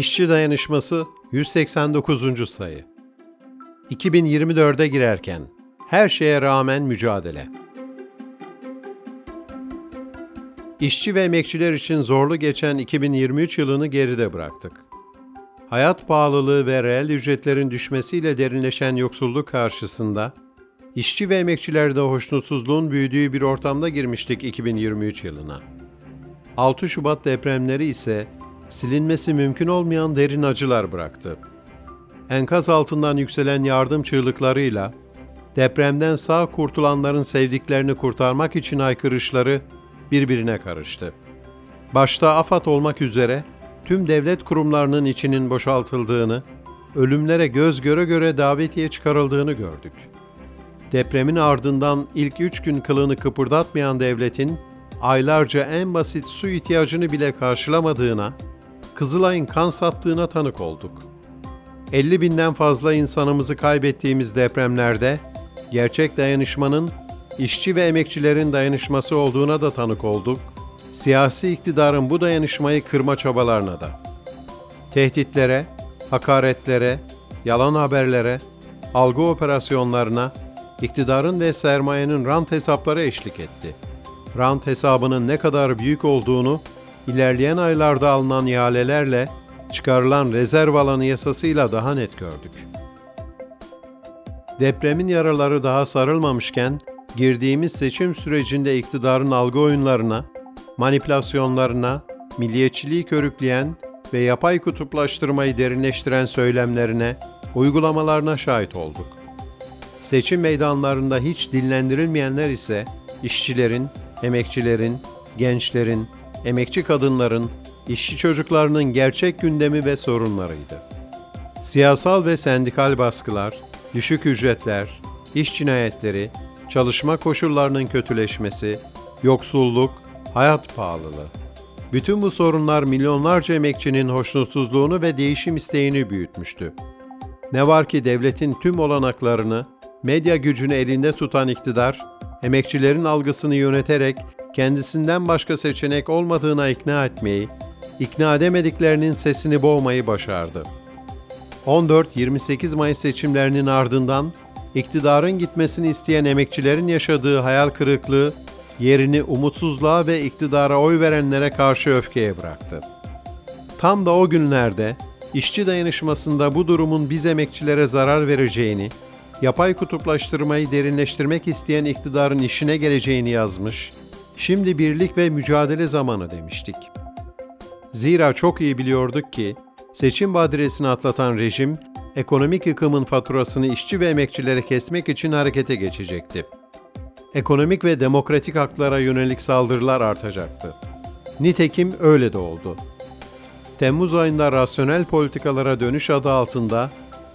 İşçi Dayanışması 189. sayı. 2024'e girerken her şeye rağmen mücadele. İşçi ve emekçiler için zorlu geçen 2023 yılını geride bıraktık. Hayat pahalılığı ve reel ücretlerin düşmesiyle derinleşen yoksulluk karşısında işçi ve emekçilerde hoşnutsuzluğun büyüdüğü bir ortamda girmiştik 2023 yılına. 6 Şubat depremleri ise silinmesi mümkün olmayan derin acılar bıraktı. Enkaz altından yükselen yardım çığlıklarıyla depremden sağ kurtulanların sevdiklerini kurtarmak için aykırışları birbirine karıştı. Başta AFAD olmak üzere tüm devlet kurumlarının içinin boşaltıldığını, ölümlere göz göre göre davetiye çıkarıldığını gördük. Depremin ardından ilk üç gün kılını kıpırdatmayan devletin aylarca en basit su ihtiyacını bile karşılamadığına, Kızılay'ın kan sattığına tanık olduk. 50 binden fazla insanımızı kaybettiğimiz depremlerde gerçek dayanışmanın işçi ve emekçilerin dayanışması olduğuna da tanık olduk. Siyasi iktidarın bu dayanışmayı kırma çabalarına da. Tehditlere, hakaretlere, yalan haberlere, algı operasyonlarına, iktidarın ve sermayenin rant hesapları eşlik etti. Rant hesabının ne kadar büyük olduğunu ilerleyen aylarda alınan ihalelerle çıkarılan rezerv alanı yasasıyla daha net gördük. Depremin yaraları daha sarılmamışken girdiğimiz seçim sürecinde iktidarın algı oyunlarına, manipülasyonlarına, milliyetçiliği körükleyen ve yapay kutuplaştırmayı derinleştiren söylemlerine, uygulamalarına şahit olduk. Seçim meydanlarında hiç dinlendirilmeyenler ise işçilerin, emekçilerin, gençlerin, emekçi kadınların, işçi çocuklarının gerçek gündemi ve sorunlarıydı. Siyasal ve sendikal baskılar, düşük ücretler, iş cinayetleri, çalışma koşullarının kötüleşmesi, yoksulluk, hayat pahalılığı. Bütün bu sorunlar milyonlarca emekçinin hoşnutsuzluğunu ve değişim isteğini büyütmüştü. Ne var ki devletin tüm olanaklarını, medya gücünü elinde tutan iktidar, emekçilerin algısını yöneterek kendisinden başka seçenek olmadığına ikna etmeyi, ikna edemediklerinin sesini boğmayı başardı. 14-28 Mayıs seçimlerinin ardından iktidarın gitmesini isteyen emekçilerin yaşadığı hayal kırıklığı yerini umutsuzluğa ve iktidara oy verenlere karşı öfkeye bıraktı. Tam da o günlerde işçi dayanışmasında bu durumun biz emekçilere zarar vereceğini, yapay kutuplaştırmayı derinleştirmek isteyen iktidarın işine geleceğini yazmış, şimdi birlik ve mücadele zamanı demiştik. Zira çok iyi biliyorduk ki seçim badiresini atlatan rejim ekonomik yıkımın faturasını işçi ve emekçilere kesmek için harekete geçecekti. Ekonomik ve demokratik haklara yönelik saldırılar artacaktı. Nitekim öyle de oldu. Temmuz ayında rasyonel politikalara dönüş adı altında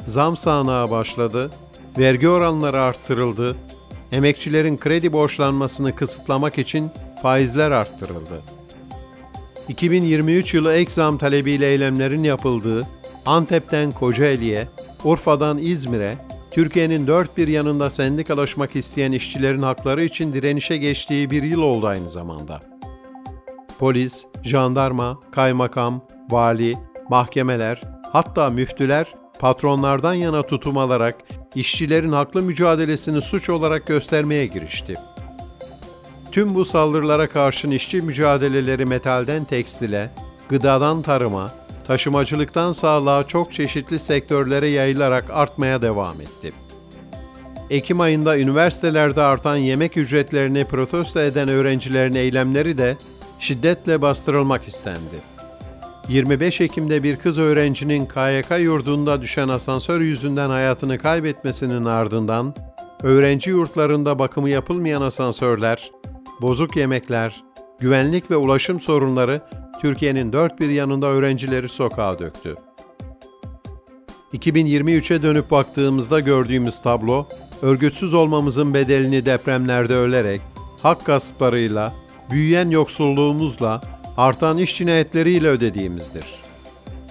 zam sahnağı başladı, vergi oranları arttırıldı, emekçilerin kredi borçlanmasını kısıtlamak için faizler arttırıldı. 2023 yılı ek zam talebiyle eylemlerin yapıldığı Antep'ten Kocaeli'ye, Urfa'dan İzmir'e, Türkiye'nin dört bir yanında sendikalaşmak isteyen işçilerin hakları için direnişe geçtiği bir yıl oldu aynı zamanda. Polis, jandarma, kaymakam, vali, mahkemeler, hatta müftüler patronlardan yana tutum alarak işçilerin haklı mücadelesini suç olarak göstermeye girişti. Tüm bu saldırılara karşın işçi mücadeleleri metalden tekstile, gıdadan tarıma, taşımacılıktan sağlığa çok çeşitli sektörlere yayılarak artmaya devam etti. Ekim ayında üniversitelerde artan yemek ücretlerini protesto eden öğrencilerin eylemleri de şiddetle bastırılmak istendi. 25 Ekim'de bir kız öğrencinin KYK yurdunda düşen asansör yüzünden hayatını kaybetmesinin ardından öğrenci yurtlarında bakımı yapılmayan asansörler, bozuk yemekler, güvenlik ve ulaşım sorunları Türkiye'nin dört bir yanında öğrencileri sokağa döktü. 2023'e dönüp baktığımızda gördüğümüz tablo, örgütsüz olmamızın bedelini depremlerde ölerek, hak gasplarıyla, büyüyen yoksulluğumuzla, artan iş cinayetleriyle ödediğimizdir.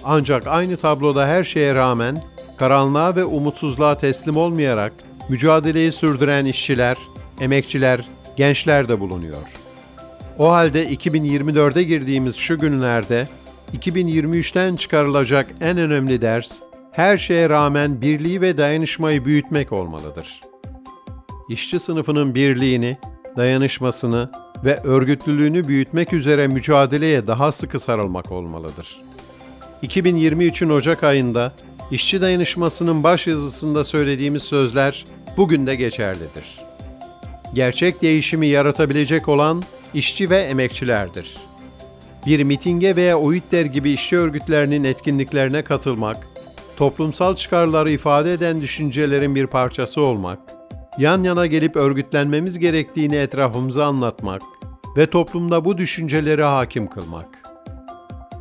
Ancak aynı tabloda her şeye rağmen karanlığa ve umutsuzluğa teslim olmayarak mücadeleyi sürdüren işçiler, emekçiler, gençler de bulunuyor. O halde 2024'e girdiğimiz şu günlerde 2023'ten çıkarılacak en önemli ders, her şeye rağmen birliği ve dayanışmayı büyütmek olmalıdır. İşçi sınıfının birliğini, dayanışmasını ve örgütlülüğünü büyütmek üzere mücadeleye daha sıkı sarılmak olmalıdır. 2023'ün Ocak ayında İşçi Dayanışması'nın baş yazısında söylediğimiz sözler bugün de geçerlidir. Gerçek değişimi yaratabilecek olan işçi ve emekçilerdir. Bir mitinge veya OİT'ler gibi işçi örgütlerinin etkinliklerine katılmak, toplumsal çıkarları ifade eden düşüncelerin bir parçası olmak, yan yana gelip örgütlenmemiz gerektiğini etrafımıza anlatmak ve toplumda bu düşünceleri hakim kılmak.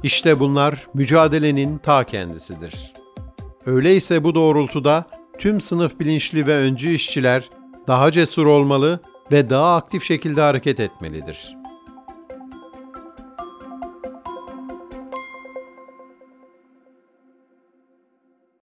İşte bunlar mücadelenin ta kendisidir. Öyleyse bu doğrultuda tüm sınıf bilinçli ve öncü işçiler daha cesur olmalı ve daha aktif şekilde hareket etmelidir.''